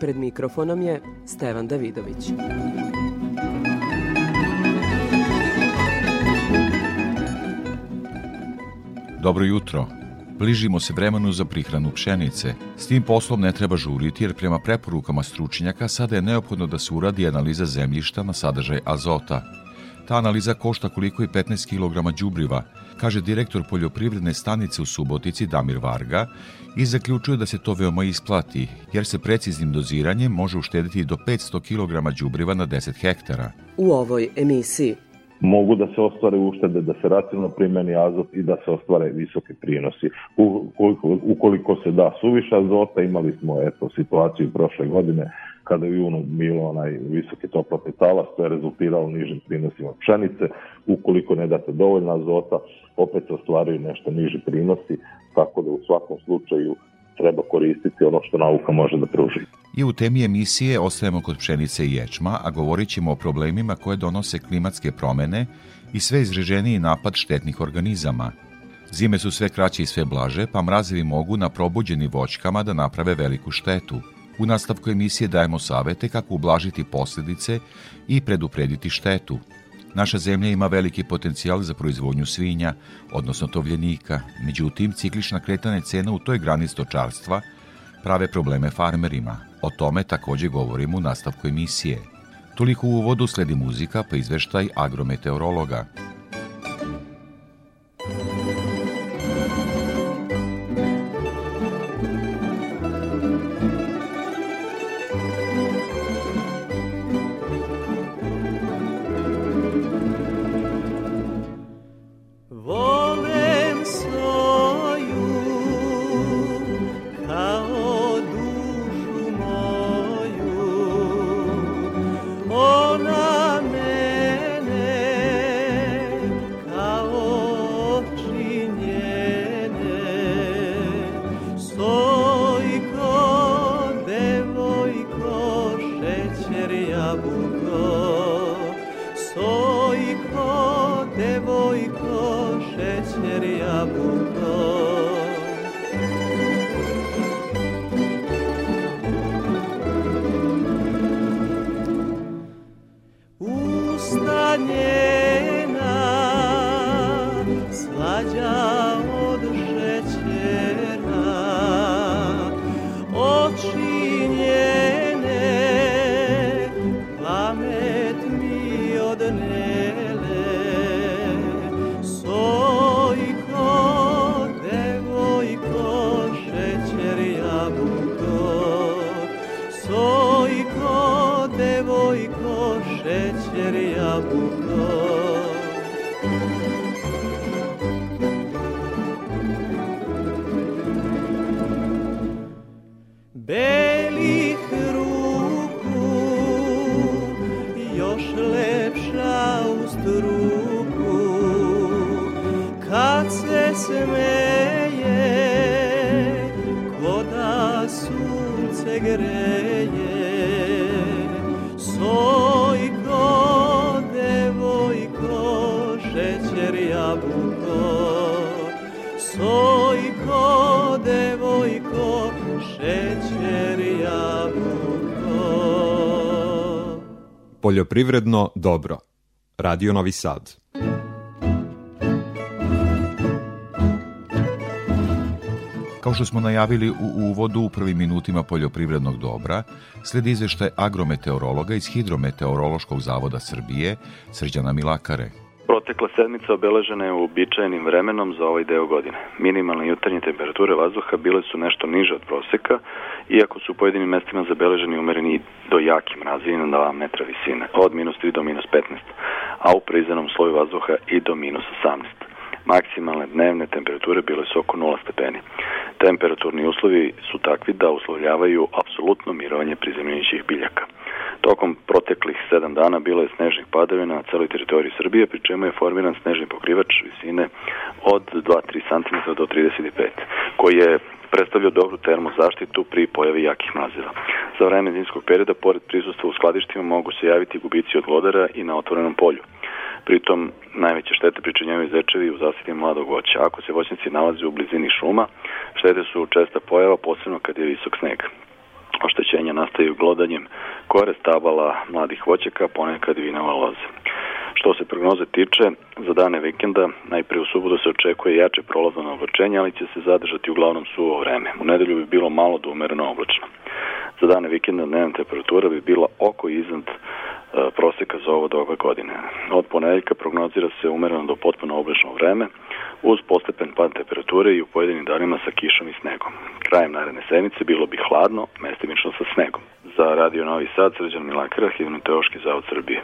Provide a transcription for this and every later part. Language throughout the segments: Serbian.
Pred mikrofonom je Stevan Davidović. Dobro jutro. Bližimo se vremenu za prihranu pšenice. S tim poslom ne treba žuriti jer prema preporukama stručnjaka sada je neophodno da se uradi analiza zemljišta na sadržaj azota. Ta analiza košta koliko i 15 kg đubriva, kaže direktor poljoprivredne stanice u Subotici Damir Varga i zaključuje da se to veoma isplati, jer se preciznim doziranjem može uštediti do 500 kg đubriva na 10 hektara. U ovoj emisiji mogu da se ostvare uštede, da se racionalno primeni azot i da se ostvare visoki prinosi. Ukoliko, ukoliko se da suviša azota, imali smo eto, situaciju prošle godine kada je u junu bilo onaj visoki toplotni talas, to je rezultiralo nižim prinosima pšenice. Ukoliko ne date dovoljno azota, opet se ostvaraju nešto niži prinosi, tako da u svakom slučaju treba koristiti ono što nauka može da pruži. I u temi emisije ostajemo kod pšenice i ječma, a govorit ćemo o problemima koje donose klimatske promene i sve izraženiji napad štetnih organizama. Zime su sve kraće i sve blaže, pa mrazevi mogu na probuđenim voćkama da naprave veliku štetu. U nastavku emisije dajemo savete kako ublažiti posljedice i preduprediti štetu. Naša zemlja ima veliki potencijal za proizvodnju svinja, odnosno tovljenika, međutim ciklična kretanja cena u toj grani stočarstva prave probleme farmerima. O tome takođe govorimo u nastavku emisije. Toliko u uvodu sledi muzika pa izveštaj agrometeorologa. Poljoprivredno dobro. Radio Novi Sad. Kao što smo najavili u uvodu u prvim minutima poljoprivrednog dobra, sledi izveštaj agrometeorologa iz Hidrometeorološkog zavoda Srbije, Srđana Milakare. Protekla sedmica obeležena je uobičajenim vremenom za ovaj deo godine. Minimalne jutarnje temperature vazduha bile su nešto niže od proseka, iako su u pojedinim mestima zabeleženi umereni do jaki mrazi na 2 metra visine, od minus 3 do minus 15, a u prizenom sloju vazduha i do minus 18. Maksimalne dnevne temperature bile su oko 0 stepeni. Temperaturni uslovi su takvi da uslovljavaju apsolutno mirovanje prizemljenih biljaka. dana bilo je snežnih padavina na celoj teritoriji Srbije, pri čemu je formiran snežni pokrivač visine od 2-3 cm do 35, koji je predstavljao dobru termozaštitu pri pojavi jakih mrazeva. Za vreme zimskog perioda, pored prisustva u skladištima, mogu se javiti gubici od lodara i na otvorenom polju. Pritom, najveće štete pričinjavaju zečevi u zasadi mladog voća. Ako se voćnici nalaze u blizini šuma, štete su česta pojava, posebno kad je visok sneg. Oštećenja nastaju glodanjem kore stabala mladih voćaka, ponekad i vinova loze. Što se prognoze tiče, za dane vikenda, najprije u subotu se očekuje jače prolazno oblačenje, ali će se zadržati uglavnom suvo vreme. U nedelju bi bilo malo do umereno oblačno. Za dane vikenda dnevna temperatura bi bila oko iznad proseka za ovo doba godine. Od ponedeljka prognozira se umereno do potpuno oblačno vreme, uz postepen pad temperature i u pojedinim danima sa kišom i snegom. Krajem naredne sedmice bilo bi hladno, mestimično sa snegom. Za Radio Novi Sad, Srđan Milakara, Hivnoteoški zavod Srbije.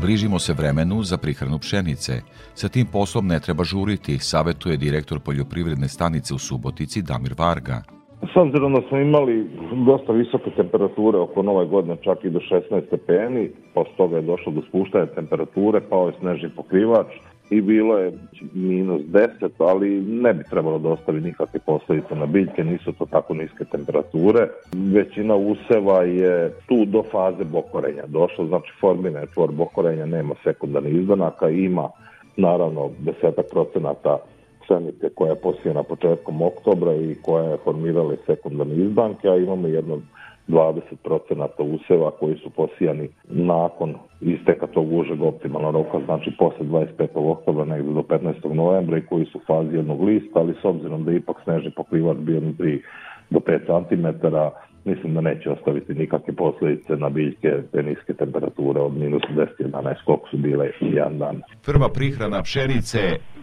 Bližimo se vremenu za prihranu pšenice. Sa tim poslom ne treba žuriti, savetuje direktor poljoprivredne stanice u Subotici Damir Varga. S obzirom da smo imali dosta visoke temperature oko nove godine, čak i do 16 stepeni, posle toga je došlo do spuštanja temperature, pao je snežni pokrivač, i bilo je minus 10, ali ne bi trebalo da ostavi nikakve posledice na biljke, nisu to tako niske temperature. Većina useva je tu do faze bokorenja došla, znači formina je tvor bokorenja, nema sekundarnih izdanaka, ima naravno desetak procenata pšenice koja je posijena početkom oktobra i koja je formirala sekundarne izdanke, a imamo jedno 20% useva koji su posijani nakon isteka tog užeg optimalnog roka, znači posle 25. oktobra negde do 15. novembra i koji su u fazi jednog lista, ali s obzirom da ipak snežni pokrivač bio 3 do 5 cm, mislim da neće ostaviti nikakve posledice na biljke te niske temperature od minus 10-11 koliko su bile jedan dan. Prva prihrana pšenice,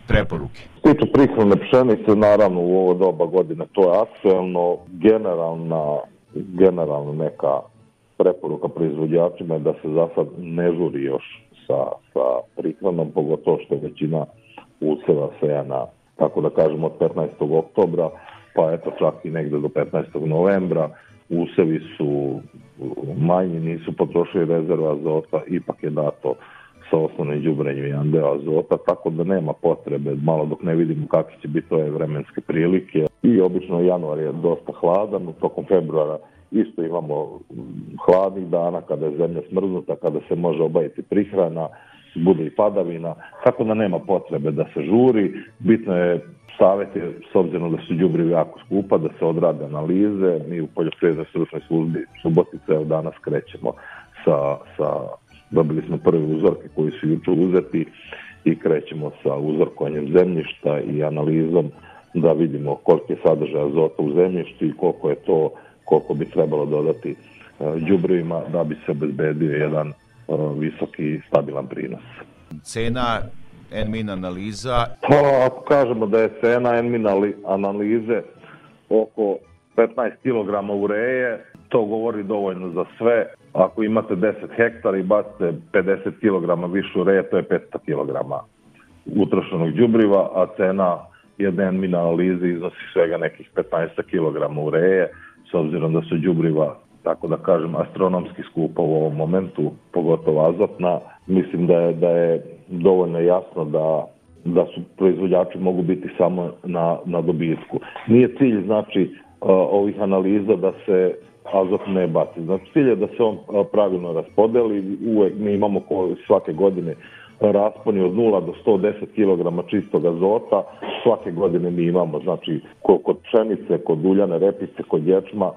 preporuke. Tiče prihrane pšenice, naravno u ovo doba godine to je aktuelno, generalna generalno neka preporuka proizvođačima je da se za sad ne žuri još sa, sa prihranom, pogotovo što je većina useva sejana, tako da kažemo, od 15. oktobra, pa eto čak i negde do 15. novembra. Usevi su manji, nisu potrošili rezerva azota, ipak je dato sa osnovnim đubrenjem jedan deo azota, tako da nema potrebe, malo dok ne vidimo kakve će biti ove vremenske prilike. I obično januar je dosta hladan, tokom februara isto imamo hladnih dana kada je zemlja smrznuta, kada se može obaviti prihrana, bude i padavina, tako da nema potrebe da se žuri. Bitno je savjet je, s obzirom da su đubrivi jako skupa, da se odrade analize. Mi u poljoprivrednoj stručnoj službi Subotice danas krećemo sa, sa dobili smo prve uzorke koji su juče uzeti i krećemo sa uzorkovanjem zemljišta i analizom da vidimo koliko je sadržaj azota u zemljištu i koliko je to koliko bi trebalo dodati đubrivima da bi se obezbedio jedan visoki stabilan prinos. Cena Enmin analiza? Pa, ako kažemo da je cena Enmin analize oko 15 kg ureje, to govori dovoljno za sve. Ako imate 10 hektara i bacite 50 kg više ureje, to je 500 kg utrošenog đubriva, a cena jedne Enmin analize iznosi svega nekih 15 kg ureje, s obzirom da su đubriva tako da kažem, astronomski skupa u ovom momentu, pogotovo azotna. Mislim da je, da je dovoljno jasno da, da su proizvođači mogu biti samo na, na dobitku. Nije cilj, znači, ovih analiza da se azot ne baci. Znači, cilj je da se on pravilno raspodeli. Uvek mi imamo svake godine rasponi od 0 do 110 kg čistog azota. Svake godine mi imamo, znači, kod pšenice, kod uljane repice, kod ječma,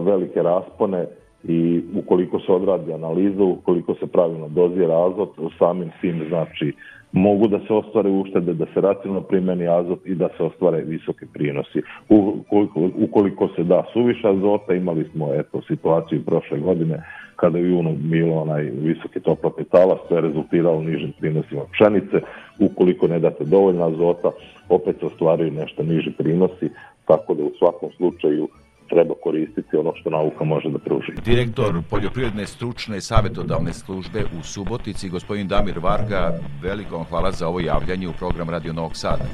velike raspone i ukoliko se odradi analiza, ukoliko se pravilno dozira azot, samim tim znači mogu da se ostvare uštede, da se racionalno primeni azot i da se ostvare visoke prinosi. Ukoliko, ukoliko se da suviša azota, imali smo eto, situaciju prošle godine kada je u junu bilo onaj visoki toplotni talas, to je rezultiralo nižim prinosima pšenice. Ukoliko ne date dovoljno azota, opet se ostvaraju nešto niži prinosi, tako da u svakom slučaju treba koristiti ono što nauka može da pruži. Direktor Poljoprivredne stručne savjetodavne službe u Subotici, gospodin Damir Varga, veliko vam hvala za ovo javljanje u program Radio Novog Sada.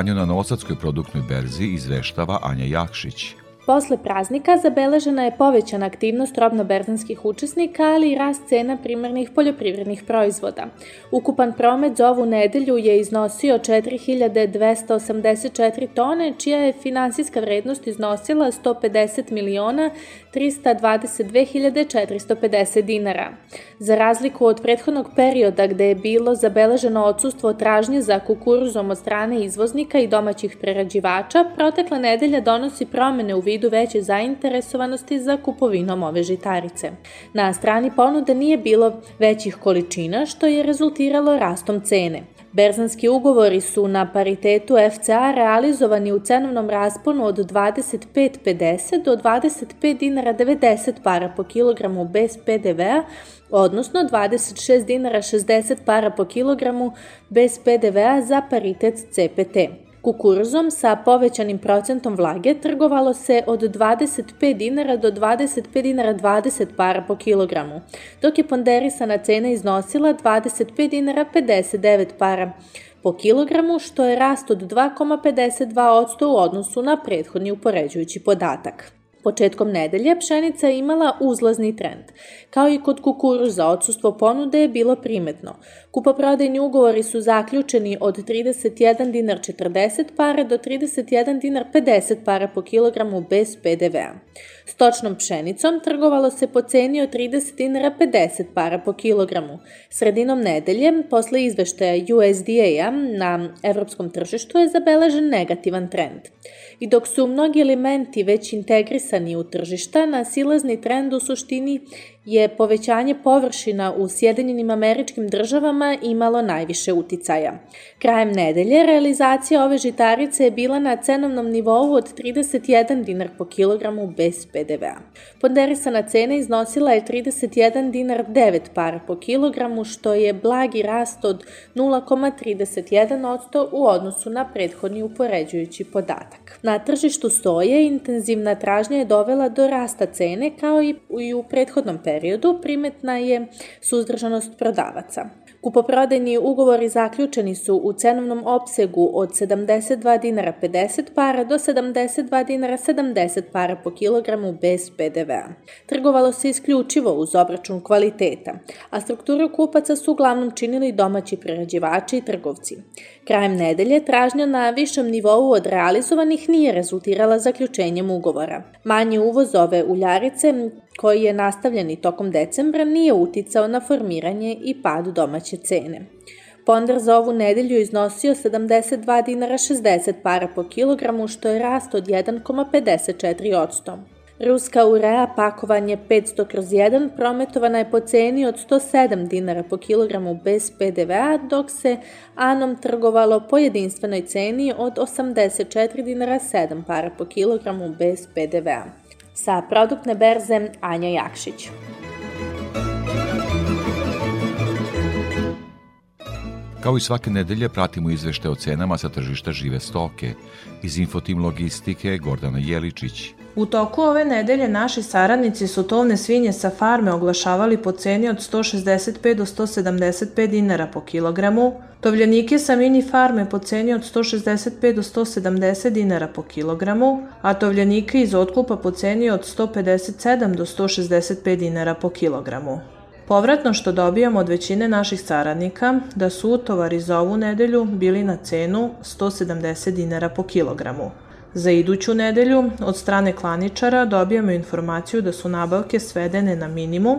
Trgovanju na Novosadskoj produktnoj berzi izveštava Anja Jakšić. Posle praznika zabeležena je povećana aktivnost robno-berzanskih učesnika, ali i rast cena primarnih poljoprivrednih proizvoda. Ukupan promet za ovu nedelju je iznosio 4284 tone, čija je finansijska vrednost iznosila 150 miliona 322.450 dinara. Za razliku od prethodnog perioda gde je bilo zabeleženo odsustvo tražnje za kukuruzom od strane izvoznika i domaćih prerađivača, protekla nedelja donosi promene u vidu veće zainteresovanosti za kupovinom ove žitarice. Na strani ponude nije bilo većih količina, što je rezultiralo rastom cene. Berzanski ugovori su na paritetu FCA realizovani u cenovnom rasponu od 25,50 do 25 dinara 90 para po kilogramu bez PDV-a, odnosno 26 dinara 60 para po kilogramu bez PDV-a za paritet CPT. Kukuruzom sa povećanim procentom vlage trgovalo se od 25 dinara do 25 dinara 20 para po kilogramu, dok je ponderisana cena iznosila 25 dinara 59 para po kilogramu, što je rast od 2,52% u odnosu na prethodni upoređujući podatak. Početkom nedelje pšenica je imala uzlazni trend. Kao i kod kukuruza, odsustvo ponude je bilo primetno. Kupoprodajni ugovori su zaključeni od 31 dinar 40 para do 31 dinar 50 para po kilogramu bez PDV-a. Stočnom pšenicom trgovalo se po ceni od 30 dinara 50 para po kilogramu. Sredinom nedelje, posle izveštaja USDA-a na evropskom tržištu je zabeležen negativan trend. I dok su mnogi elementi već integrisani u tržišta, na silazni trend u suštini je povećanje površina u Sjedinjenim američkim državama imalo najviše uticaja. Krajem nedelje realizacija ove žitarice je bila na cenovnom nivou od 31 dinar po kilogramu bez PDV-a. Ponderisana cena iznosila je 31 dinar 9 para po kilogramu, što je blagi rast od 0,31% u odnosu na prethodni upoređujući podatak. Na tržištu soje intenzivna tražnja je dovela do rasta cene kao i u prethodnom periodu periodu primetna je suzdržanost prodavaca. Kupoprodajni ugovori zaključeni su u cenovnom opsegu od 72 dinara 50 para do 72 dinara 70 para po kilogramu bez PDV-a. Trgovalo se isključivo uz obračun kvaliteta, a strukturu kupaca su uglavnom činili domaći prerađivači i trgovci. Krajem nedelje tražnja na višem nivou od realizovanih nije rezultirala zaključenjem ugovora. Manji uvoz ove uljarice koji je nastavljen i tokom decembra, nije uticao na formiranje i pad domaće cene. Ponder za ovu nedelju iznosio 72 dinara 60 para po kilogramu, što je rast od 1,54%. Ruska urea pakovanje 500 kroz 1 prometovana je po ceni od 107 dinara po kilogramu bez PDV-a, dok se Anom trgovalo po jedinstvenoj ceni od 84 dinara 7 para po kilogramu bez PDV-a. Sa produktne berze Anja Jakšić. Kao i svake nedelje pratimo izvešte o cenama sa tržišta žive stoke. Iz Infotim Logistike Gordana Jeličić. U toku ove nedelje naši saradnici su tovne svinje sa farme oglašavali po ceni od 165 do 175 dinara po kilogramu, tovljenike sa mini farme po ceni od 165 do 170 dinara po kilogramu, a tovljenike iz otkupa po ceni od 157 do 165 dinara po kilogramu. Povratno što dobijamo od većine naših saradnika da su utovari za ovu nedelju bili na cenu 170 dinara po kilogramu. Za iduću nedelju od strane klaničara dobijamo informaciju da su nabavke svedene na minimum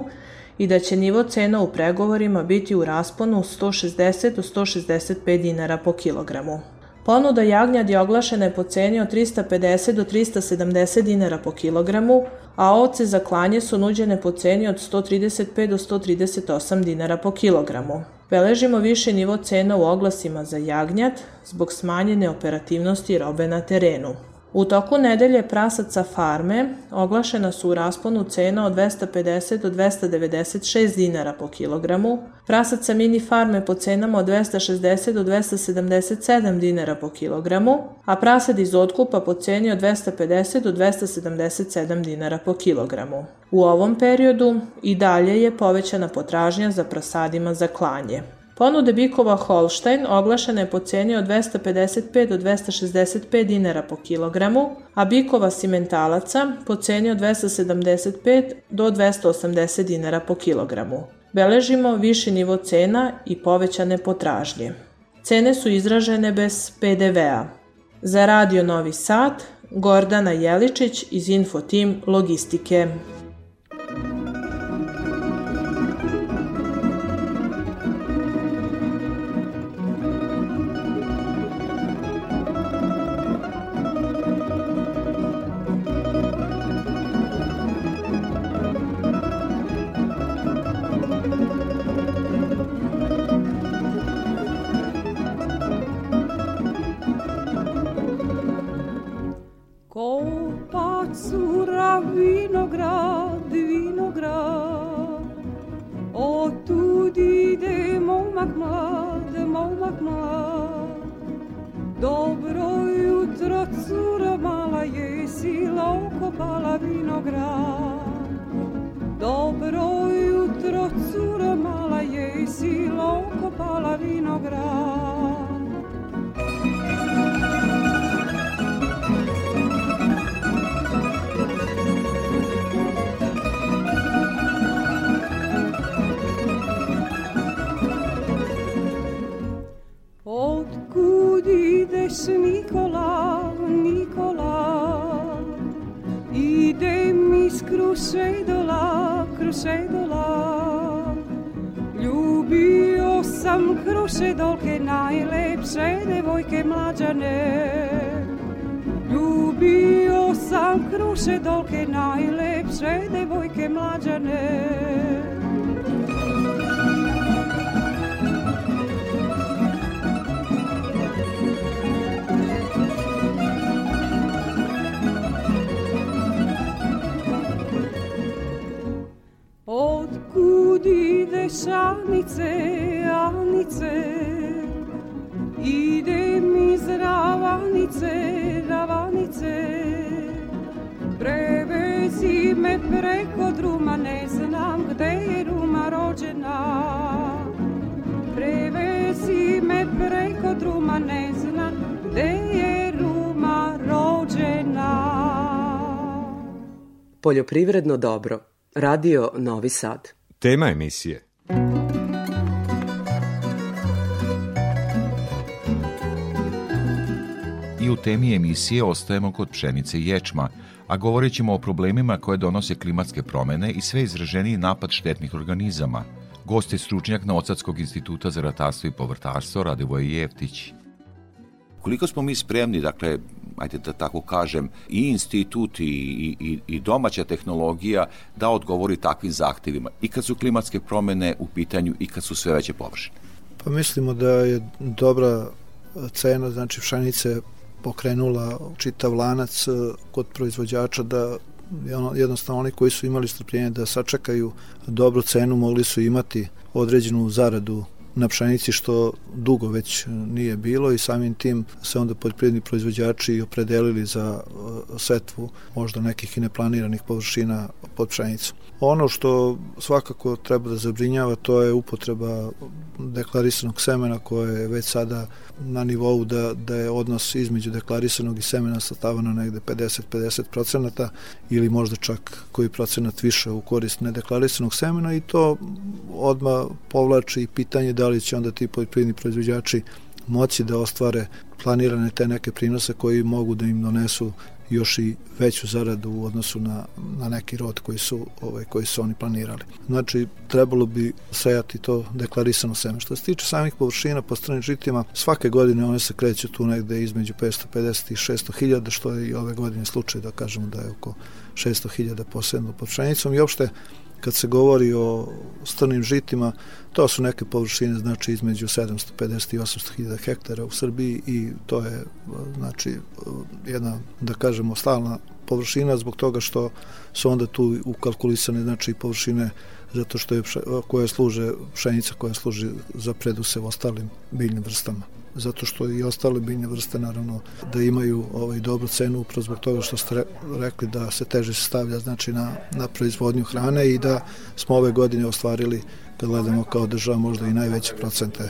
i da će nivo cena u pregovorima biti u rasponu 160 do 165 dinara po kilogramu. Ponuda jagnjad je oglašena po ceni od 350 do 370 dinara po kilogramu, a ovce za klanje su nuđene po ceni od 135 do 138 dinara po kilogramu. Beležimo više nivo cena u oglasima za jagnjad zbog smanjene operativnosti robe na terenu. U toku nedelje prasaca farme oglašena su u rasponu cena od 250 do 296 dinara po kilogramu, prasaca mini farme po cenama od 260 do 277 dinara po kilogramu, a prasad iz otkupa po ceni od 250 do 277 dinara po kilogramu. U ovom periodu i dalje je povećana potražnja za prasadima za klanje. Ponude bikova Holstein oglašene po ceni od 255 do 265 dinara po kilogramu, a bikova simentalaca po ceni od 275 do 280 dinara po kilogramu. Beležimo viši nivo cena i povećane potražnje. Cene su izražene bez PDV-a. Za Radio Novi Sad, Gordana Jeličić iz Infotim Logistike. iz krušejdola, krušejdola. Ljubio sam krušejdolke, najlepše devojke mlađane. Ljubio sam krušejdolke, najlepše devojke mlađane. Anice, Anice, idem iz Ravanice, Ravanice. Prevezi me preko druma, ne znam gde je Ruma rođena. Prevezi me preko druma, ne znam gde je Ruma rođena. Poljoprivredno dobro. Radio Novi Sad. Tema emisije I u temi emisije ostajemo kod pšenice i ječma, a govorit ćemo o problemima koje donose klimatske promene i sve izraženiji napad štetnih organizama. Gost je stručnjak Novosadskog instituta za ratarstvo i povrtarstvo Radivoj Jeftić. Koliko smo mi spremni, dakle, ajde da tako kažem, i institut i, i, i domaća tehnologija da odgovori takvim zahtevima i kad su klimatske promene u pitanju i kad su sve veće površine? Pa mislimo da je dobra cena, znači pšenice pokrenula čitav lanac e, kod proizvođača da jednostavno oni koji su imali strpljenje da sačekaju dobru cenu mogli su imati određenu zaradu na pšenici što dugo već nije bilo i samim tim se onda poljoprivredni proizvođači opredelili za e, setvu možda nekih i neplaniranih površina pod pšenicom. Ono što svakako treba da zabrinjava to je upotreba deklarisanog semena koje je već sada na nivou da, da je odnos između deklarisanog i semena sastavano negde 50-50 procenata ili možda čak koji procenat više u korist nedeklariranog semena i to odma povlači pitanje da li će onda ti poljoprivredni proizvođači moći da ostvare planirane te neke prinose koji mogu da im donesu još i veću zaradu u odnosu na, na neki rod koji su, ovaj, koji su oni planirali. Znači, trebalo bi sejati to deklarisano seme. Što se tiče samih površina po stranim žitima, svake godine one se kreću tu negde između 550 i 600 hiljada, što je i ove godine slučaj da kažemo da je oko 600 hiljada posebno pod pšenicom i opšte kad se govori o strnim žitima, to su neke površine znači između 750 i 800 hiljada hektara u Srbiji i to je znači jedna, da kažemo, stalna površina zbog toga što su onda tu ukalkulisane znači površine zato što je koja služe pšenica koja služi za predusev ostalim biljnim vrstama zato što i ostale biljne vrste naravno da imaju ovaj dobru cenu upravo zbog toga što ste rekli da se teže stavlja znači na, na proizvodnju hrane i da smo ove godine ostvarili kad gledamo kao država možda i najveće procente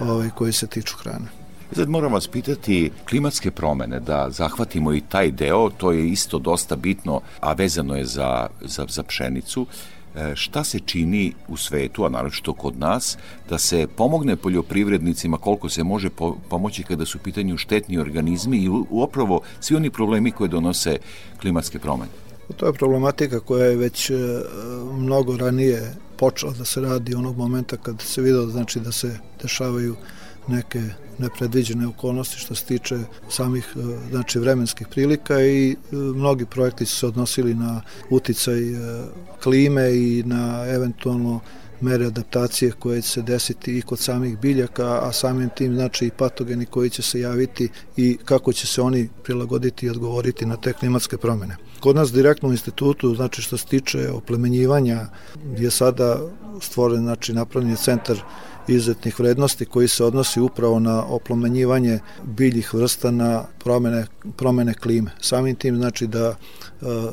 ovaj, koji se tiču hrane. Sad moram vas pitati, klimatske promene, da zahvatimo i taj deo, to je isto dosta bitno, a vezano je za, za, za pšenicu. E, šta se čini u svetu, a naročito kod nas, da se pomogne poljoprivrednicima koliko se može po pomoći kada su u pitanju štetni organizmi i upravo svi oni problemi koje donose klimatske promene? To je problematika koja je već e, mnogo ranije počela da se radi onog momenta kad se vidio znači da se dešavaju neke nepredviđene okolnosti što se tiče samih e, znači vremenskih prilika i e, mnogi projekti su se odnosili na uticaj e, klime i na eventualno mere adaptacije koje će se desiti i kod samih biljaka, a samim tim znači i patogeni koji će se javiti i kako će se oni prilagoditi i odgovoriti na te klimatske promene. Kod nas direktno u institutu, znači što se tiče oplemenjivanja, je sada stvoren, znači napravljen centar izuzetnih vrednosti koji se odnosi upravo na oplomenjivanje biljih vrsta na promene, promene klime. Samim tim znači da e,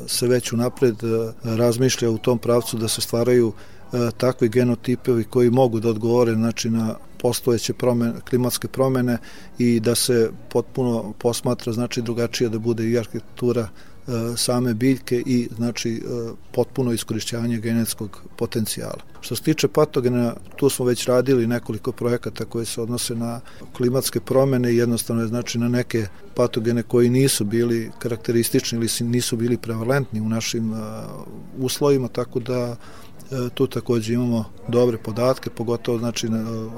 se već unapred e, razmišlja u tom pravcu da se stvaraju e, takvi genotipovi koji mogu da odgovore znači na postojeće promene, klimatske promene i da se potpuno posmatra znači drugačije da bude i arhitektura same biljke i znači e, potpuno iskorišćavanje genetskog potencijala. Što se tiče patogena, tu smo već radili nekoliko projekata koji se odnose na klimatske promene i jednostavno je znači na neke patogene koji nisu bili karakteristični ili nisu bili prevalentni u našim uh, uslovima, tako da tu takođe imamo dobre podatke, pogotovo znači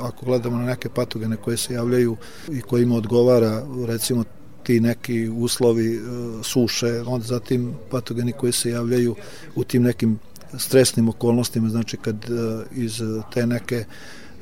ako gledamo na neke patogene koje se javljaju i kojima odgovara recimo ti neki uslovi e, suše, onda zatim patogeni koji se javljaju u tim nekim stresnim okolnostima, znači kad e, iz te neke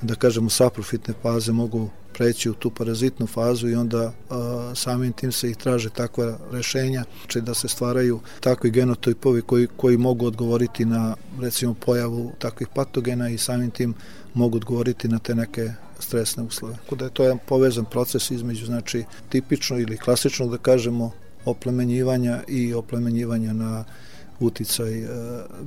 da kažemo saprofitne faze mogu preći u tu parazitnu fazu i onda a, samim tim se ih traže takva rešenja, znači da se stvaraju takvi genotipovi koji, koji mogu odgovoriti na recimo pojavu takvih patogena i samim tim mogu odgovoriti na te neke stresne uslove. Tako da je to jedan povezan proces između znači tipično ili klasično da kažemo oplemenjivanja i oplemenjivanja na uticaj e,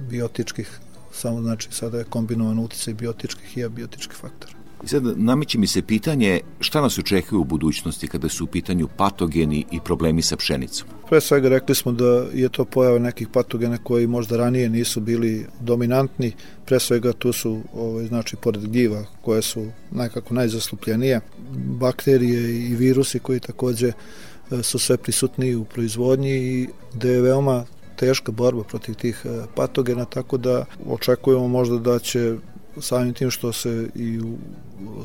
biotičkih samo znači sada je kombinovan uticaj biotičkih i abiotičkih faktora. I sad nameće mi se pitanje šta nas očekuje u budućnosti kada su u pitanju patogeni i problemi sa pšenicom? Pre svega rekli smo da je to pojava nekih patogena koji možda ranije nisu bili dominantni. Pre svega tu su, ovaj, znači, pored gljiva koje su nekako najzastupljenije, bakterije i virusi koji takođe e, su sve prisutniji u proizvodnji i da je veoma teška borba protiv tih e, patogena, tako da očekujemo možda da će samim tim što se i u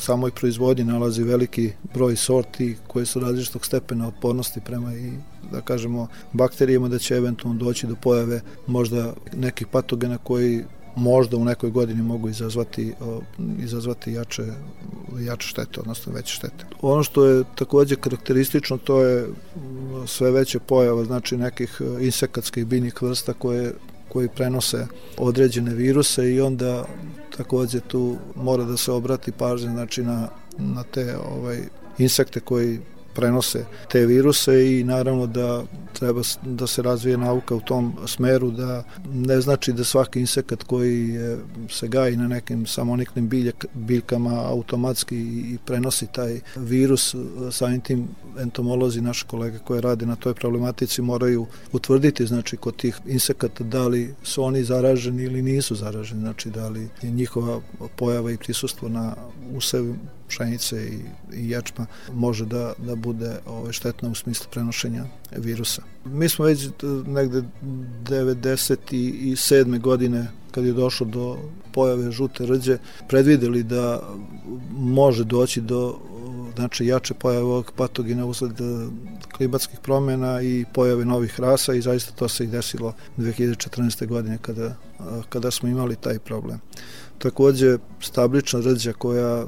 samoj proizvodnji nalazi veliki broj sorti koje su različitog stepena otpornosti prema i da kažemo bakterijama da će eventualno doći do pojave možda nekih patogena koji možda u nekoj godini mogu izazvati izazvati jače jače štete, odnosno veće štete. Ono što je takođe karakteristično to je sve veća pojava znači nekih insekatskih biljnih vrsta koje koji prenose određene viruse i onda takođe tu mora da se obrati pažnja znači na, na te ovaj insekte koji prenose te viruse i naravno da treba da se razvije nauka u tom smeru da ne znači da svaki insekat koji se gaji na nekim samoniklim biljak, biljkama automatski i prenosi taj virus samim tim entomolozi naše kolege koje rade na toj problematici moraju utvrditi znači kod tih insekata da li su oni zaraženi ili nisu zaraženi znači da li je njihova pojava i prisustvo na usevima pšenice i, i ječma može da, da bude ovaj, štetna u smislu prenošenja virusa. Mi smo već negde 97. godine kad je došlo do pojave žute rđe, predvideli da može doći do znači jače pojave ovog patogena usled e, klimatskih promjena i pojave novih rasa i zaista to se i desilo 2014. godine kada, kada smo imali taj problem. Takođe, stablična rđa koja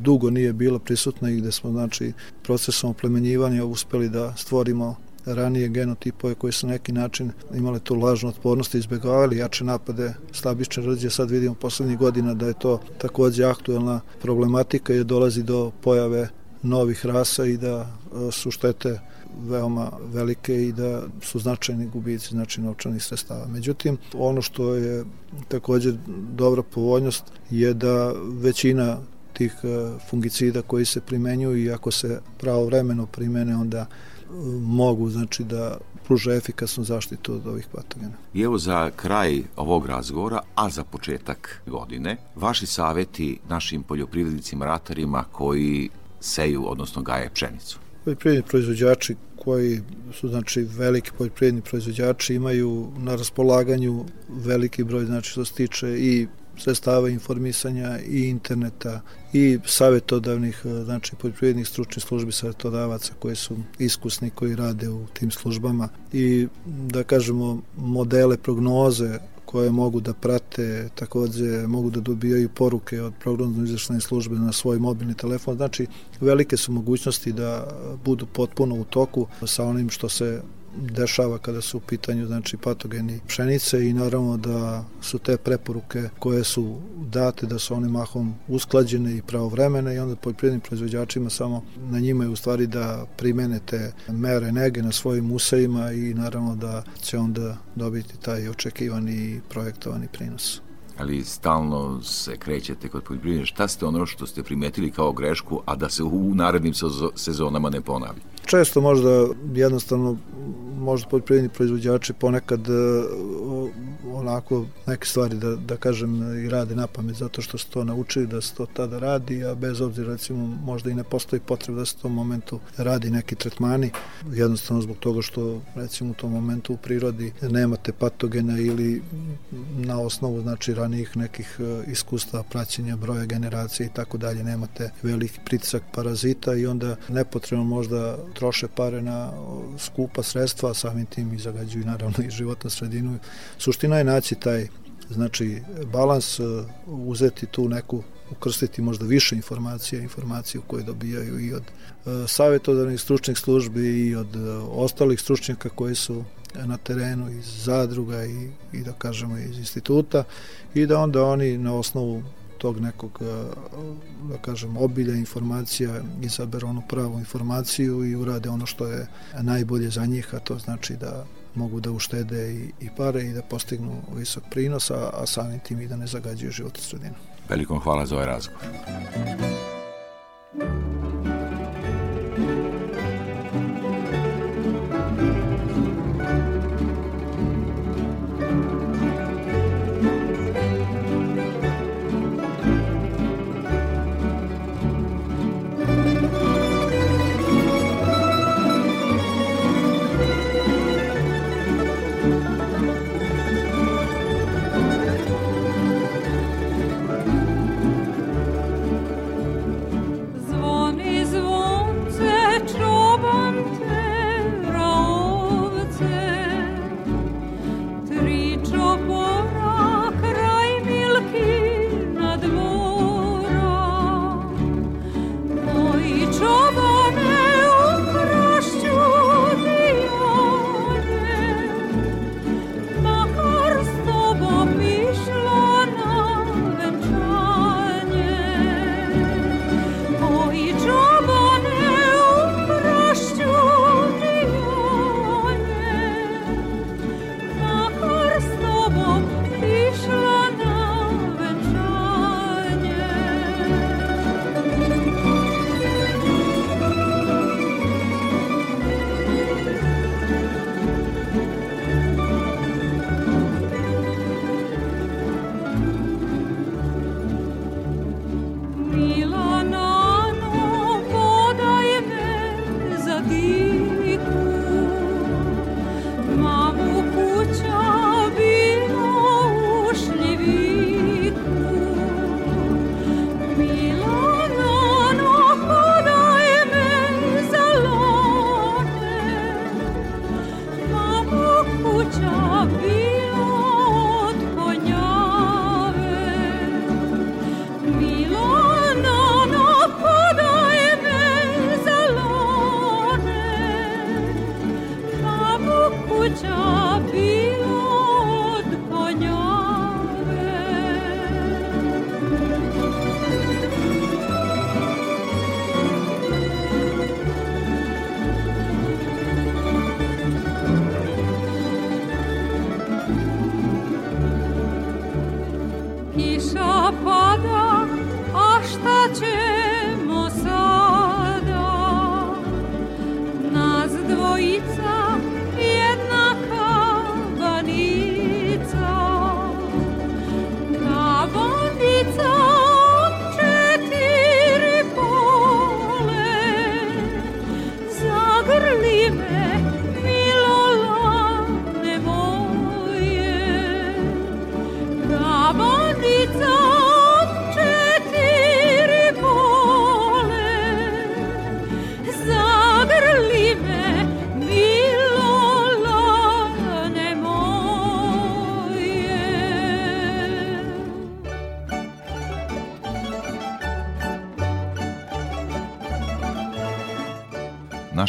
dugo nije bila prisutna i gde smo znači procesom oplemenjivanja uspeli da stvorimo ranije genotipove koji su na neki način imale tu lažnu otpornost i izbjegavali jače napade slabične rđe. Sad vidimo poslednjih godina da je to takođe aktuelna problematika i dolazi do pojave novih rasa i da e, su štete veoma velike i da su značajni gubici znači novčanih sredstava. Međutim, ono što je takođe dobra povoljnost je da većina tih e, fungicida koji se primenjuju i ako se pravovremeno primene onda e, mogu znači da pruža efikasnu zaštitu od ovih patogena. I evo za kraj ovog razgovora, a za početak godine, vaši saveti našim poljoprivrednicima, ratarima koji seju, odnosno gaje pšenicu? Poljoprivredni proizvođači koji su znači veliki poljoprivredni proizvođači imaju na raspolaganju veliki broj znači što se tiče i sredstava informisanja i interneta i savjetodavnih znači poljoprivrednih stručnih službi savjetodavaca koji su iskusni koji rade u tim službama i da kažemo modele prognoze koje mogu da prate, takođe mogu da dobijaju poruke od programno izvršne službe na svoj mobilni telefon. Znači, velike su mogućnosti da budu potpuno u toku sa onim što se dešava kada su u pitanju znači patogeni pšenice i naravno da su te preporuke koje su date da su one mahom usklađene i pravovremene i onda poljoprivrednim proizvođačima samo na njima je u stvari da primene te mere nege na svojim usajima i naravno da će onda dobiti taj očekivani projektovani prinos ali stalno se krećete kod poljoprivredne. Šta ste ono što ste primetili kao grešku, a da se u narednim sezonama ne ponavlja? Često možda jednostavno možda poljoprivredni proizvođači ponekad e, onako neke stvari da, da kažem i rade na pamet zato što su to naučili da se to tada radi, a bez obzira recimo možda i ne postoji potreba da se u tom momentu radi neki tretmani, jednostavno zbog toga što recimo u tom momentu u prirodi nemate patogena ili na osnovu znači ranijih nekih e, iskustva praćenja broja generacije i tako dalje nemate veliki pritisak parazita i onda nepotrebno možda troše pare na skupa sredstva, samim tim i zagađuju naravno i životnu sredinu. Suština je naći taj znači balans, e, uzeti tu neku ukrstiti možda više informacija, informaciju koje dobijaju i od e, savjetodavnih stručnih službi i od e, ostalih stručnjaka koji su na terenu iz zadruga i, i da kažemo iz instituta i da onda oni na osnovu tog nekog, e, da kažem, obilja informacija izaberu onu pravu informaciju i urade ono što je najbolje za njih, a to znači da mogu da uštede i, i pare i da postignu visok prinos, a, a samim tim i da ne zagađuju život sredinu. Velikom hvala za ovaj razgovor. pada,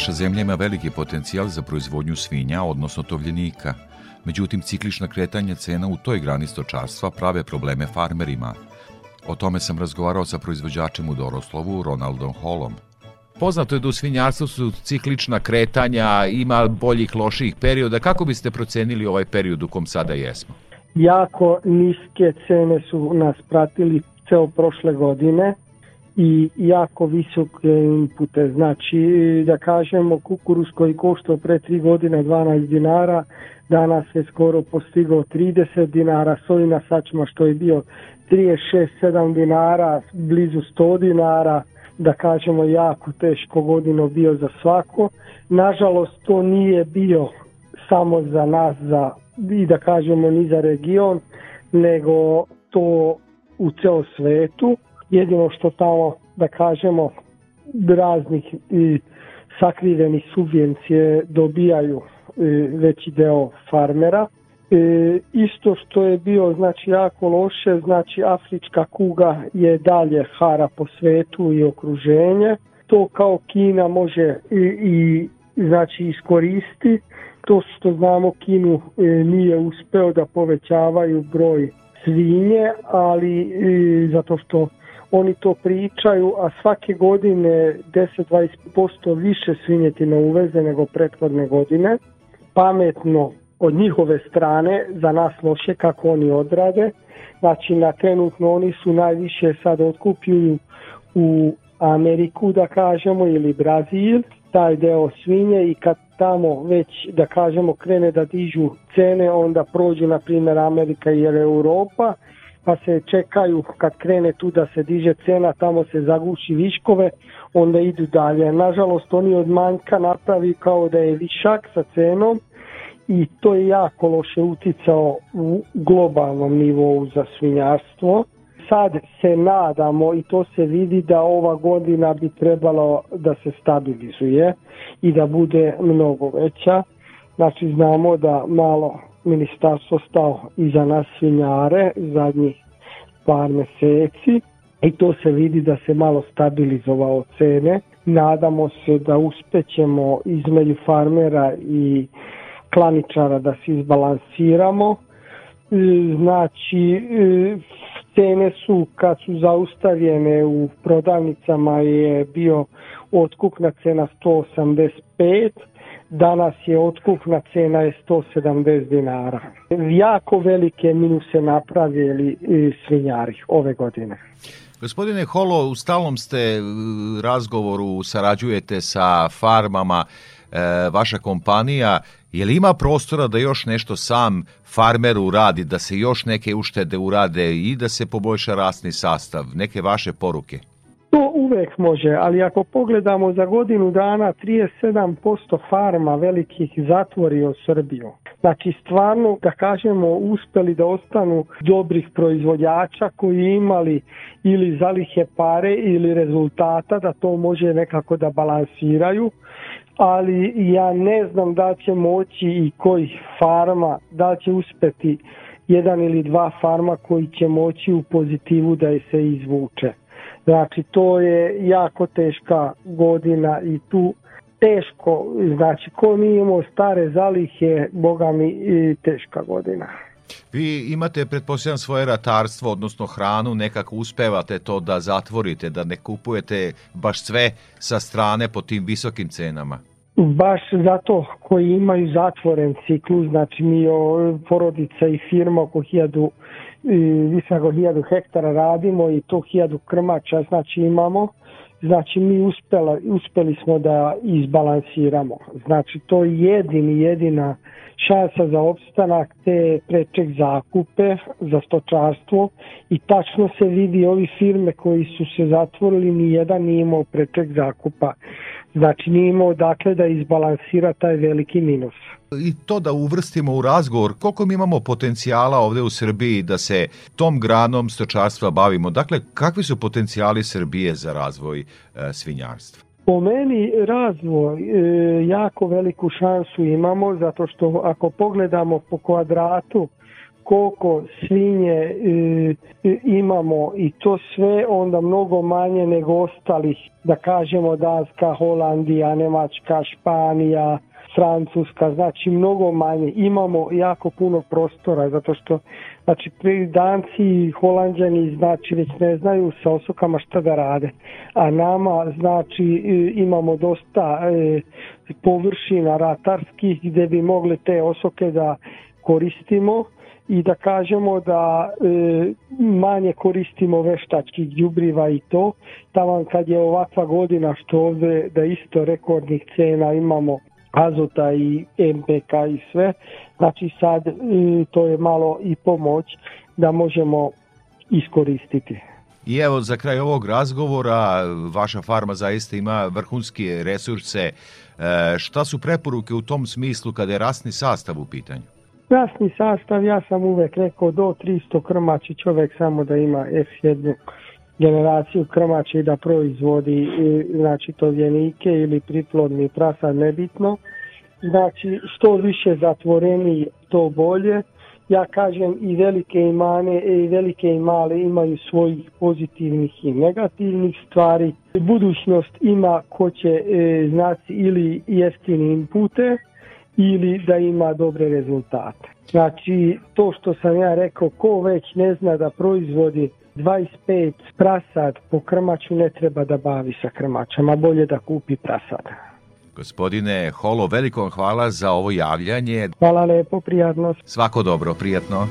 Naša zemlja ima veliki potencijal za proizvodnju svinja, odnosno tovljenika. Međutim, ciklična kretanja cena u toj grani stočarstva prave probleme farmerima. O tome sam razgovarao sa proizvođačem u Doroslovu, Ronaldom Hallom. Poznato je da u svinjarstvu su ciklična kretanja, ima boljih, loših perioda. Kako biste procenili ovaj period u kom sada jesmo? jako niske cene su nas pratili ceo prošle godine i jako visoke inpute. Znači, da kažemo, kukuruz koji koštao pre 3 godine 12 dinara, danas je skoro postigao 30 dinara, sojina sačma što je bio 36-7 dinara, blizu 100 dinara, da kažemo jako teško godino bio za svako. Nažalost, to nije bio samo za nas, za, i da kažemo ni za region, nego to u ceo svetu. Jedino što tamo, da kažemo, raznih i sakriveni subvencije dobijaju e, veći deo farmera. E, isto što je bio znači jako loše, znači afrička kuga je dalje hara po svetu i okruženje. To kao Kina može i, i znači iskoristi. To što znamo Kinu e, nije uspeo da povećavaju broj svinje, ali e, zato što oni to pričaju, a svake godine 10-20% više svinjetina uveze nego prethodne godine. Pametno od njihove strane, za nas loše kako oni odrade. Znači na trenutno oni su najviše sad otkupljuju u Ameriku da kažemo ili Brazil taj deo svinje i kad tamo već da kažemo krene da dižu cene onda prođu na primjer Amerika ili Europa pa se čekaju kad krene tu da se diže cena tamo se zaguši viškove onda idu dalje. Nažalost oni od manjka napravi kao da je višak sa cenom i to je jako loše uticao u globalnom nivou za svinjarstvo. Sad se nadamo i to se vidi da ova godina bi trebalo da se stabilizuje i da bude mnogo veća. Znači znamo da malo ministarstvo stao iza nas svinjare zadnjih par meseci i to se vidi da se malo stabilizovao cene. Nadamo se da uspećemo između farmera i klaničara da se izbalansiramo. Znači, cene su kad su zaustavljene u prodavnicama je bio otkupna cena 185, danas je otkupna cena je 170 dinara. Jako velike minuse napravili svinjari ove godine. Gospodine Holo, u stalnom ste e, razgovoru, sarađujete sa farmama, e, vaša kompanija, je li ima prostora da još nešto sam farmer uradi, da se još neke uštede urade i da se poboljša rasni sastav, neke vaše poruke? To uvek može, ali ako pogledamo za godinu dana 37% farma velikih zatvorio Srbiju. Znači stvarno da kažemo uspeli da ostanu dobrih proizvođača koji imali ili zalihe pare ili rezultata da to može nekako da balansiraju ali ja ne znam da će moći i koji farma, da će uspeti jedan ili dva farma koji će moći u pozitivu da je se izvuče. Znači to je jako teška godina i tu teško, znači ko nije imao stare zalihe, boga mi i teška godina. Vi imate, pretpostavljam, svoje ratarstvo, odnosno hranu, nekako uspevate to da zatvorite, da ne kupujete baš sve sa strane po tim visokim cenama. baš zato koji imaju zatvoren ciklus, znači mi o, porodica i firma oko hiljadu više nego hiljadu hektara radimo i to hiljadu krmača znači imamo. Znači mi uspela, uspeli smo da izbalansiramo. Znači to je jedini jedina šansa za opstanak te preček zakupe za stočarstvo i tačno se vidi ovi firme koji su se zatvorili ni jedan nije imao preček zakupa znači nije imao dakle da izbalansira taj veliki minus i to da uvrstimo u razgovor koliko mi imamo potencijala ovde u Srbiji da se tom granom stočarstva bavimo. Dakle, kakvi su potencijali Srbije za razvoj e, svinjarstva? Po meni razvoj e, jako veliku šansu imamo zato što ako pogledamo po kvadratu koliko svinje e, imamo i to sve onda mnogo manje nego ostalih da kažemo Danska, Holandija, Nemačka, Španija, Francuska, znači mnogo manje. Imamo jako puno prostora zato što znači Danci i Holandjani znači već ne znaju sa osokama šta da rade. A nama znači imamo dosta e, površina ratarskih gde bi mogli te osoke da koristimo i da kažemo da e, manje koristimo veštačkih đubriva i to. Tamo kad je ovakva godina što ovde da isto rekordnih cena imamo azota i MPK i sve. Znači sad to je malo i pomoć da možemo iskoristiti. I evo za kraj ovog razgovora vaša farma zaista ima vrhunske resurse. E, šta su preporuke u tom smislu kada je rasni sastav u pitanju? Rasni sastav, ja sam uvek rekao do 300 krmači čovek samo da ima F1 generaciju krmača i da proizvodi znači tovljenike ili priplodni prasa nebitno. Znači što više zatvoreni to bolje. Ja kažem i velike i mane i velike i male imaju svojih pozitivnih i negativnih stvari. Budućnost ima ko će e, znači ili jeftini inpute ili da ima dobre rezultate. Znači to što sam ja rekao ko već ne zna da proizvodi 25 prasad po krmaču ne treba da bavi sa krmačama, bolje da kupi prasad. Gospodine Holo, veliko hvala za ovo javljanje. Hvala lepo, prijatno. Svako dobro, prijatno.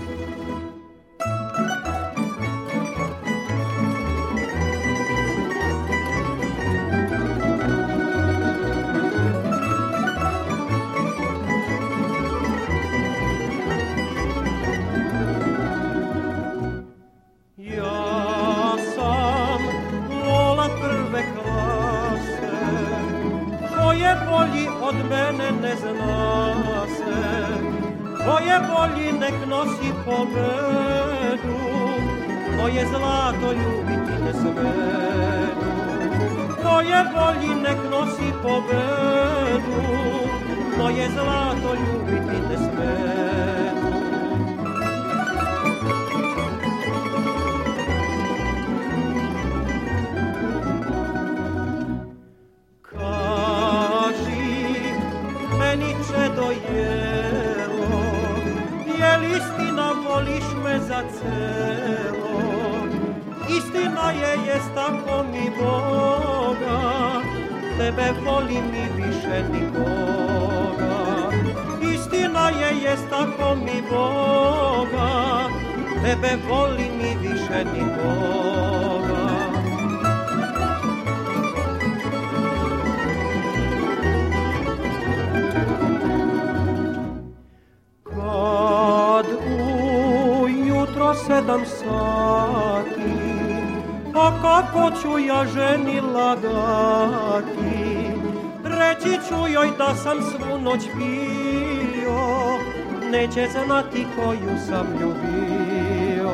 Znati koju sam ljubio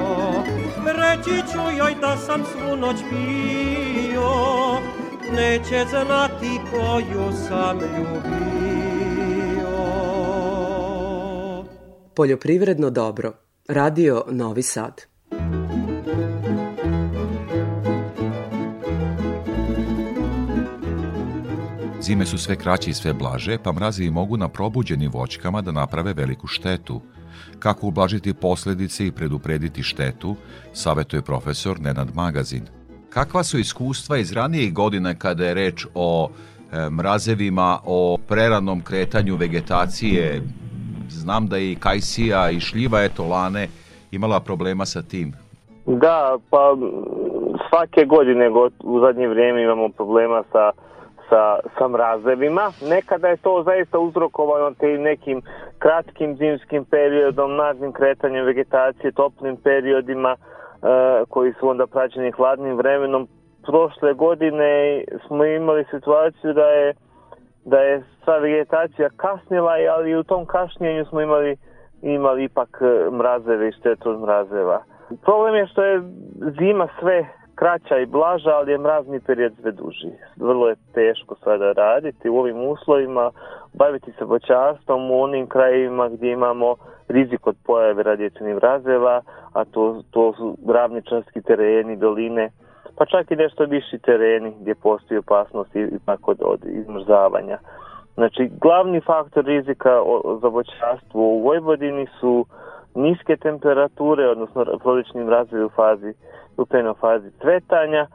Reći ću joj da sam svu noć pio Neće znati koju sam ljubio Poljoprivredno dobro Radio Novi Sad. Zime su sve kraće i sve blaže, pa mrazi mogu na probuđenim voćkama da naprave veliku štetu. Kako ublažiti posledice i preduprediti štetu, savetuje profesor Nenad Magazin. Kakva su iskustva iz ranijih godina kada je reč o e, mrazevima, o preranom kretanju vegetacije. Znam da i kajsija i šljiva etolane imala problema sa tim. Da, pa svake godine u zadnje vrijeme imamo problema sa sa, sa mrazevima. Nekada je to zaista uzrokovano te nekim kratkim zimskim periodom, naglim kretanjem vegetacije, toplim periodima e, koji su onda praćeni hladnim vremenom. Prošle godine smo imali situaciju da je da je sva vegetacija kasnila, ali u tom kašnjenju smo imali imali ipak e, mrazeve i štetu od mrazeva. Problem je što je zima sve kraća i blaža, ali je mrazni period sve duži. Vrlo je teško sada raditi u ovim uslovima, baviti se voćarstvom u onim krajevima gdje imamo rizik od pojave radijacijnih mrazeva, a to, to su ravničarski tereni, doline, pa čak i nešto viši tereni gdje postoji opasnost i, tako od izmrzavanja. Znači, glavni faktor rizika za voćarstvo u Vojvodini su niske temperature, odnosno prolični mrazevi u fazi u fazi cvetanja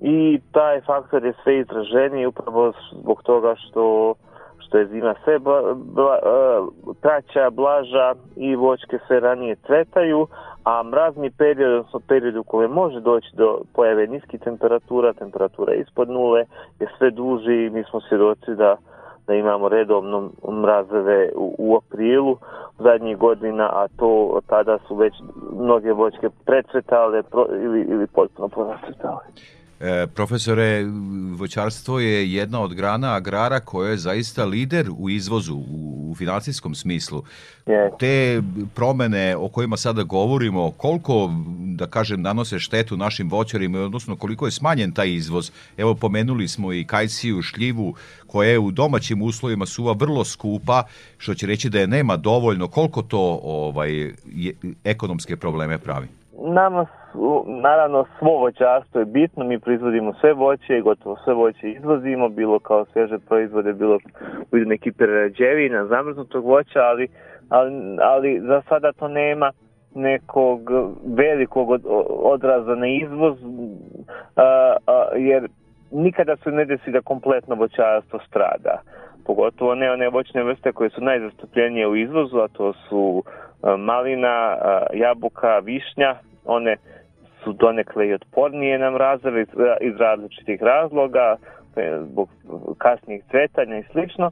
i taj faktor je sve izraženiji upravo zbog toga što što je zima sve bla, bla, kraća, blaža i voćke sve ranije cvetaju, a mrazni period, odnosno period u kojem može doći do pojave niskih temperatura, temperatura ispod nule, je sve duži i mi smo svjedoci da da imamo redovno mrazeve u, u aprilu zadnjih godina, a to tada su već mnoge voćke precvetale ili, ili potpuno poracvetale. E, profesore, voćarstvo je jedna od grana agrara koja je zaista lider u izvozu u, u financijskom smislu. Te promene o kojima sada govorimo, koliko, da kažem, nanose štetu našim voćarima, odnosno koliko je smanjen taj izvoz. Evo, pomenuli smo i kajsiju, šljivu, koja je u domaćim uslovima suva vrlo skupa, što će reći da je nema dovoljno. Koliko to ovaj, je, ekonomske probleme pravi? Nama su, naravno svo voćarstvo je bitno, mi proizvodimo sve voće gotovo sve voće izvozimo, bilo kao sveže proizvode, bilo u neki prerađevina, zamrznutog voća, ali, ali, ali za sada to nema nekog velikog odraza na izvoz, a, a, jer nikada se ne desi da kompletno voćarstvo strada. Pogotovo ne one voćne vrste koje su najzastupljenije u izvozu, a to su malina, jabuka, višnja, one su donekle i otpornije na mrazove iz različitih razloga, zbog kasnijih cvetanja i slično.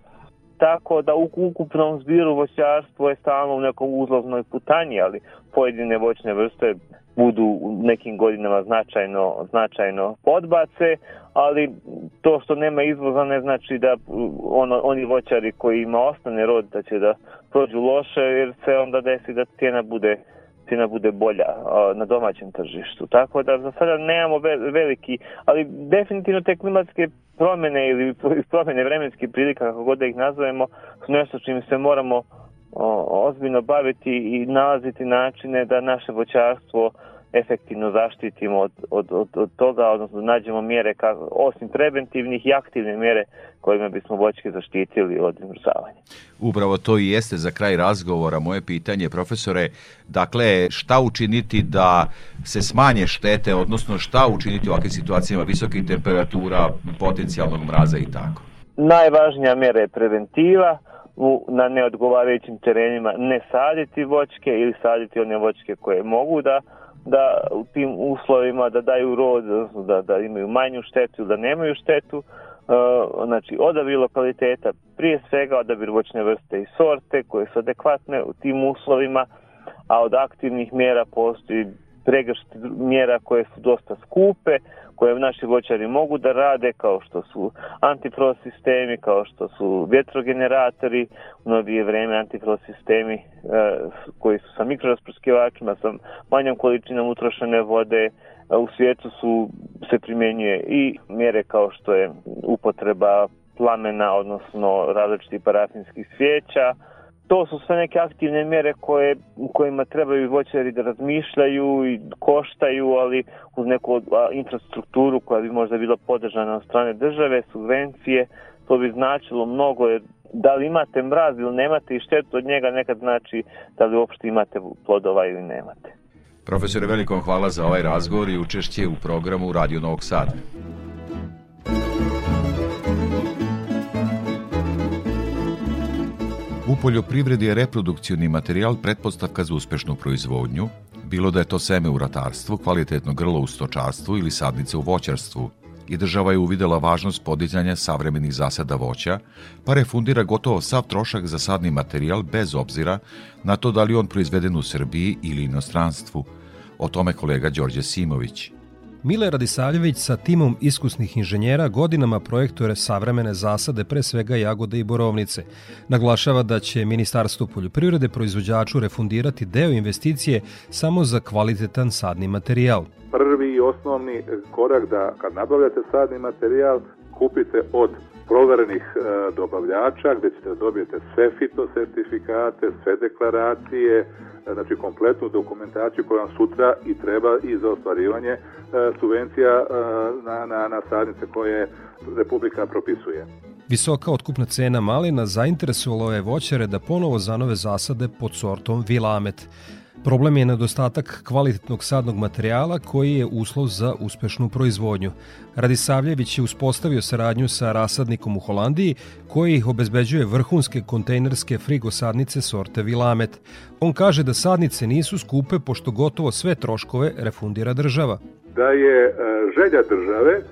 Tako da u ukupnom zbiru voćarstvo je stalno u nekom uzlovnoj putanji, ali pojedine voćne vrste budu u nekim godinama značajno, značajno podbace, ali to što nema izvoza ne znači da ono, oni voćari koji ima ostane rod da će da prođu loše jer se onda desi da cijena bude cijena bude bolja na domaćem tržištu. Tako da za sada nemamo veliki, ali definitivno te klimatske promjene ili promjene vremenskih prilika, kako god da ih nazovemo, su nešto čim se moramo ozbiljno baviti i nalaziti načine da naše voćarstvo efektivno zaštitimo od, od, od, od toga, odnosno nađemo mjere kako, osim preventivnih i aktivne mjere kojima bismo voćke zaštitili od izmrzavanja. Upravo to i jeste za kraj razgovora moje pitanje, profesore. Dakle, šta učiniti da se smanje štete, odnosno šta učiniti u ovakvim situacijama visokih temperatura, potencijalnog mraza i tako? Najvažnija mjera je preventiva, u, na neodgovarajućim terenima ne saditi voćke ili saditi one voćke koje mogu da da u tim uslovima da daju rod, da, da imaju manju štetu da nemaju štetu, uh, znači odabir lokaliteta, prije svega odabir voćne vrste i sorte koje su adekvatne u tim uslovima, a od aktivnih mjera postoji pregršt mjera koje su dosta skupe, koje naši voćari mogu da rade, kao što su antifrost sistemi, kao što su vjetrogeneratori, u novije vreme antifrost sistemi e, koji su sa mikrorasprskivačima, sa manjom količinom utrošene vode, e, u svijetu su se primjenjuje i mjere kao što je upotreba plamena, odnosno različitih parafinskih svijeća, to su sve neke aktivne mjere koje, u kojima trebaju voćari da razmišljaju i koštaju, ali uz neku infrastrukturu koja bi možda bila podržana od strane države, subvencije, to bi značilo mnogo jer da li imate mraz ili nemate i štetu od njega nekad znači da li uopšte imate plodova ili nemate. Profesore, veliko hvala za ovaj razgovor i učešće u programu Radio Novog Sada. Poljoprivredi je reprodukcioni materijal pretpostavka za uspešnu proizvodnju, bilo da je to seme u ratarstvu, kvalitetno grlo u stočarstvu ili sadnice u voćarstvu, i država je uvidela važnost podizanja savremenih zasada voća, pa refundira gotovo sav trošak za sadni materijal bez obzira na to da li on proizveden u Srbiji ili inostranstvu. O tome kolega Đorđe Simović. Mile Radisavljević sa timom iskusnih inženjera godinama projektuje savremene zasade, pre svega jagode i borovnice. Naglašava da će Ministarstvo poljoprivrede proizvođaču refundirati deo investicije samo za kvalitetan sadni materijal. Prvi i osnovni korak da kad nabavljate sadni materijal kupite od proverenih e, dobavljača gde ćete da dobijete sve fitosertifikate, sve deklaracije, znači kompletnu dokumentaciju koja vam sutra i treba i za ostvarivanje e, subvencija e, na, na, na sadnice koje Republika propisuje. Visoka otkupna cena malina zainteresovalo je voćare da ponovo zanove zasade pod sortom Vilamet. Problem je nedostatak kvalitetnog sadnog materijala koji je uslov za uspešnu proizvodnju. Radisavljević je uspostavio saradnju sa rasadnikom u Holandiji koji ih obezbeđuje vrhunske kontejnerske frigosadnice sorte Vilamet. On kaže da sadnice nisu skupe pošto gotovo sve troškove refundira država. Da je e, želja države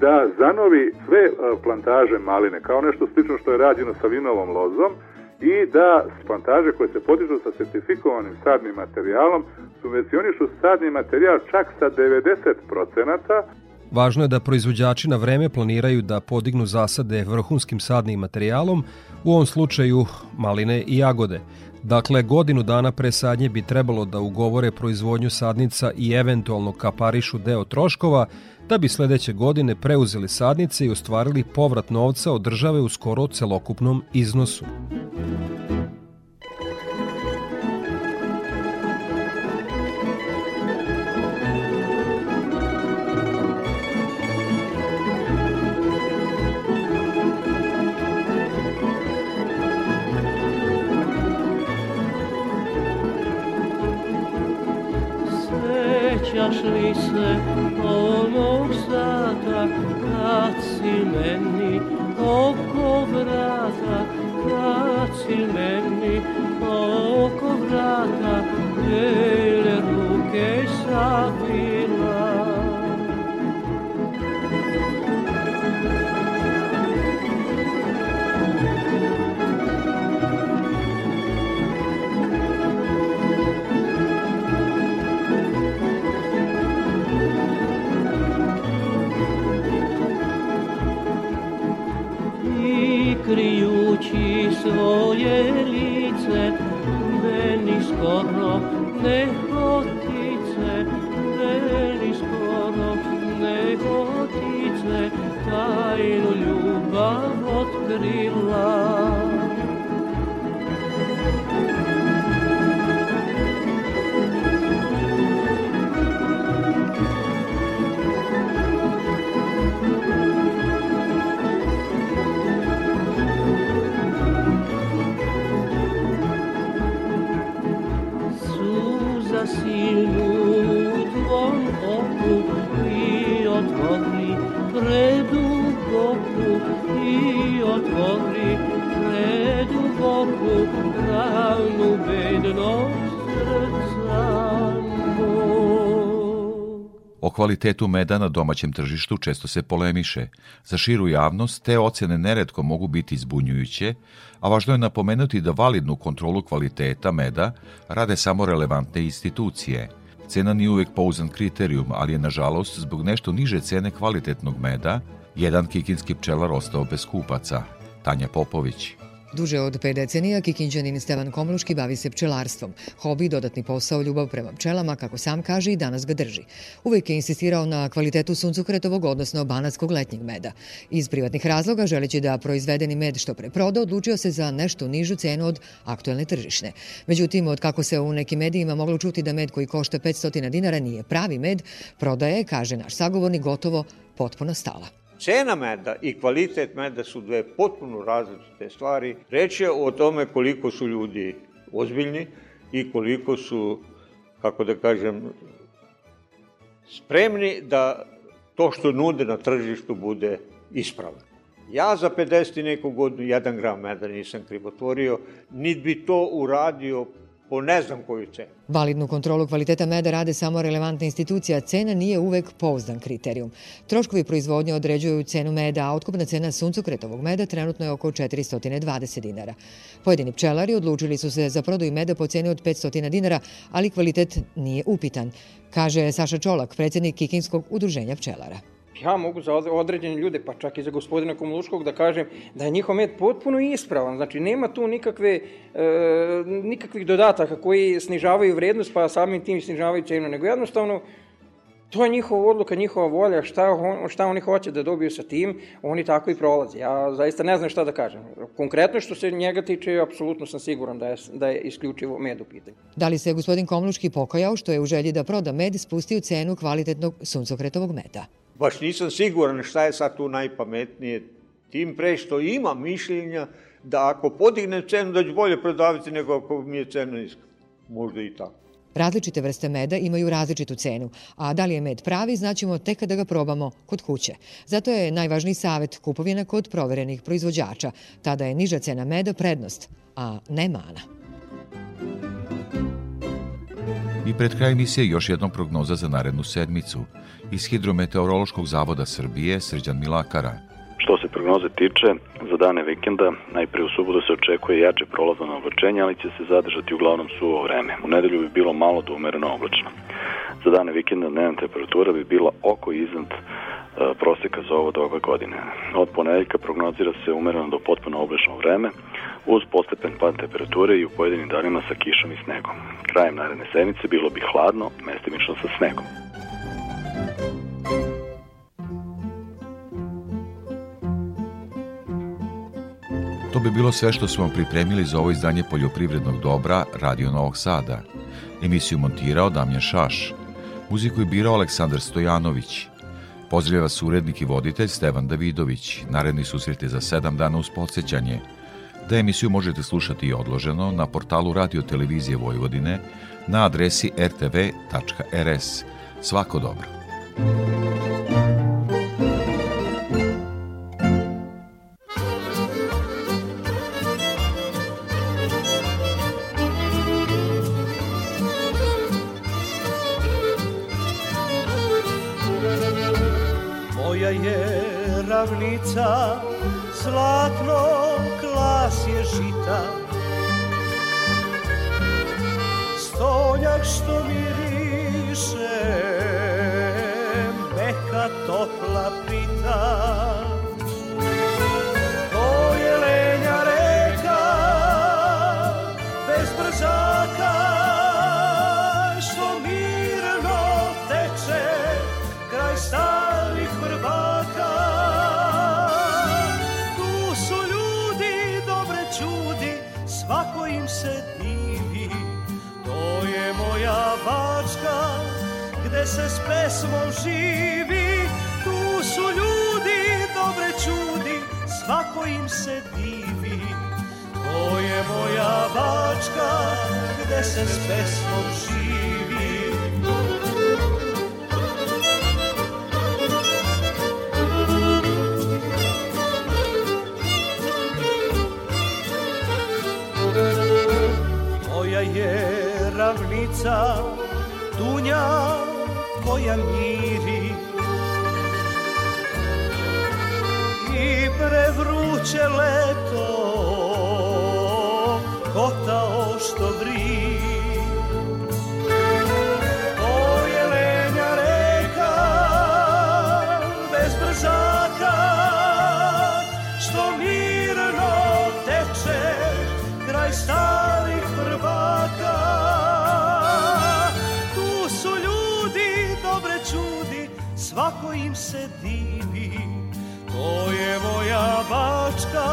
da zanovi sve e, plantaže maline kao nešto slično što je rađeno sa vinovom lozom i da plantaže koje se podižu sa sertifikovanim sadnim materijalom subvencionišu sadni materijal čak sa 90%. Važno je da proizvođači na vreme planiraju da podignu zasade vrhunskim sadnim materijalom, u ovom slučaju maline i jagode. Dakle, godinu dana pre sadnje bi trebalo da ugovore proizvodnju sadnica i eventualno kaparišu deo troškova, da bi sledeće godine preuzeli sadnice i ostvarili povrat novca od države u skoro celokupnom iznosu. Sećaš li se onog sata kad si meni oko vrata, kad si meni oko vrata, bele ruke savila. Svoje lice meni skoro nehotice meni skoro nehotice tajnu ljubav otkrila tvom oku i otvori preduboku i otvori preduboku ravnu bednost srca kvalitetu meda na domaćem tržištu često se polemiše. Za širu javnost te ocene neretko mogu biti zbunjujuće, a važno je napomenuti da validnu kontrolu kvaliteta meda rade samo relevantne institucije. Cena nije uvek pouzan kriterijum, ali je nažalost zbog nešto niže cene kvalitetnog meda jedan kikinski pčelar ostao bez kupaca. Tanja Popović. Duže od pet decenija Kikinđanin Stevan Komluški bavi se pčelarstvom. Hobi, dodatni posao, ljubav prema pčelama, kako sam kaže, i danas ga drži. Uvijek je insistirao na kvalitetu suncokretovog, odnosno banatskog letnjeg meda. Iz privatnih razloga, želeći da proizvedeni med što pre proda, odlučio se za nešto nižu cenu od aktuelne tržišne. Međutim, od kako se u nekim medijima moglo čuti da med koji košta 500 dinara nije pravi med, prodaje, kaže naš sagovornik, gotovo potpuno stala. Cena meda i kvalitet meda su dve potpuno različite stvari. Reč je o tome koliko su ljudi ozbiljni i koliko su, kako da kažem, spremni da to što nude na tržištu bude ispravno. Ja za 50 i neku godinu jedan gram meda nisam krivotvorio, niti bi to uradio po ne znam koju cenu. Validnu kontrolu kvaliteta meda rade samo relevantna institucija, cena nije uvek pouzdan kriterijum. Troškovi proizvodnje određuju cenu meda, a otkupna cena suncokretovog meda trenutno je oko 420 dinara. Pojedini pčelari odlučili su se za prodaju meda po ceni od 500 dinara, ali kvalitet nije upitan, kaže Saša Čolak, predsjednik Kikinskog udruženja pčelara ja mogu za određene ljude, pa čak i za gospodina Komuluškog da kažem da je njihov med potpuno ispravan. Znači, nema tu nikakve, e, nikakvih dodataka koji snižavaju vrednost, pa samim tim snižavaju cenu, nego jednostavno To je njihova odluka, njihova volja, šta, on, šta oni hoće da dobiju sa tim, oni tako i prolaze. Ja zaista ne znam šta da kažem. Konkretno što se njega tiče, apsolutno sam siguran da je, da je isključivo med u pitanju. Da li se gospodin Komluški pokajao što je u želji da proda med spustio cenu kvalitetnog suncokretovog meda? Baš nisam siguran šta je sad tu najpametnije, tim pre što ima mišljenja da ako podignem cenu da ću bolje prodaviti nego ako mi je cena niska. Možda i tako. Različite vrste meda imaju različitu cenu, a da li je med pravi znaćemo tek kada ga probamo kod kuće. Zato je najvažniji savet kupovina kod proverenih proizvođača. Tada je niža cena meda prednost, a ne mana. I pred kraj emisije još jednom prognoza za narednu sedmicu. Iz Hidrometeorološkog zavoda Srbije, Srđan Milakara. Što se prognoze tiče, za dane vikenda, najprije u subotu se očekuje jače prolazno oblačenje, ali će se zadržati uglavnom suvo vreme. U nedelju bi bilo malo do umereno oblačno. Za dane vikenda dnevna temperatura bi bila oko iznad e, proseka za ovo doba godine. Od ponedeljka prognozira se umereno do potpuno oblačno vreme, uz postepen pad temperature i u pojedinim danima sa kišom i snegom. Krajem naredne sedmice bilo bi hladno, mestimično sa snegom. To bi bilo sve što smo pripremili za ovo izdanje poljoprivrednog dobra Radio Novog Sada. Emisiju montirao Damjan Šaš. Muziku je birao Aleksandar Stojanović. Pozdravlja vas urednik i voditelj Stevan Davidović. Naredni susret je za sedam dana uz podsjećanje. Da emisiju možete slušati i odloženo na portalu Radio Televizije Vojvodine na adresi rtv.rs. Svako dobro. Moja je ravnica zlatno klasje žita Stonjak što miriše se s pesmom živi Tu su ljudi dobre čudi svako im se divi. To je moja bačka gde se s pesmom živi. Moja je ravnica Dunja koja miri. I prevruće leto Kotao im se divi To je moja bačka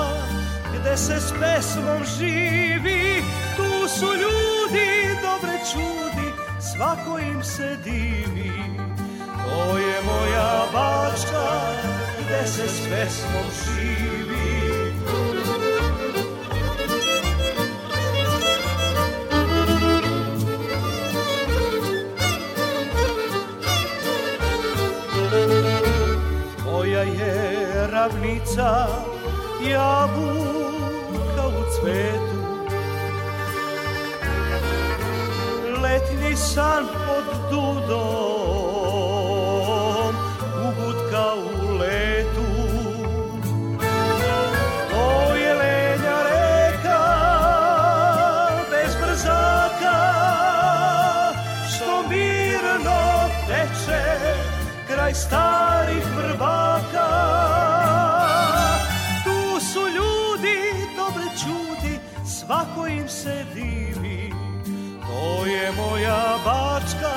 Gde se s pesmom živi. Tu su ljudi dobre čudi Svako im se divi To je moja bačka Gde se s pesmom živi ravnica jabuka u cvetu. Letni san pod dudom To je moja bačka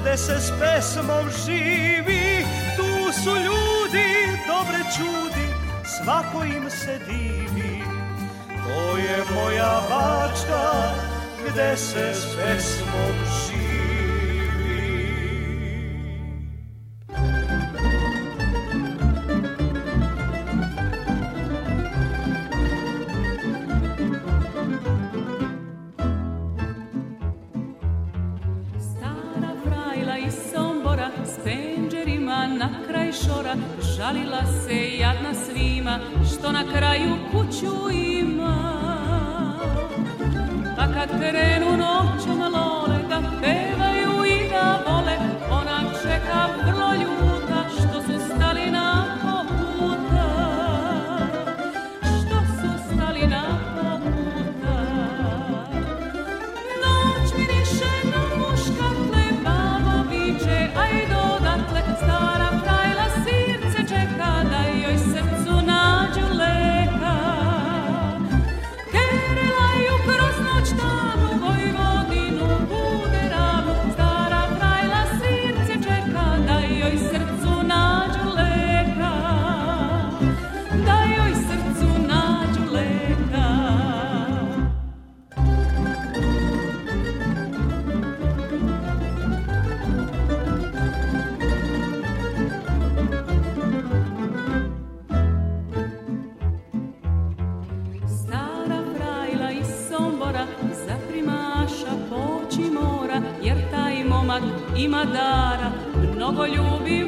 gde se s pesmom živi. Tu su ljudi, dobre čudi, svako im se divi. To je moja bačka gde se s pesmom živi šljiva što na kraju kuću ima. Pa kad krenu noćom ima dara, mnogo ljubi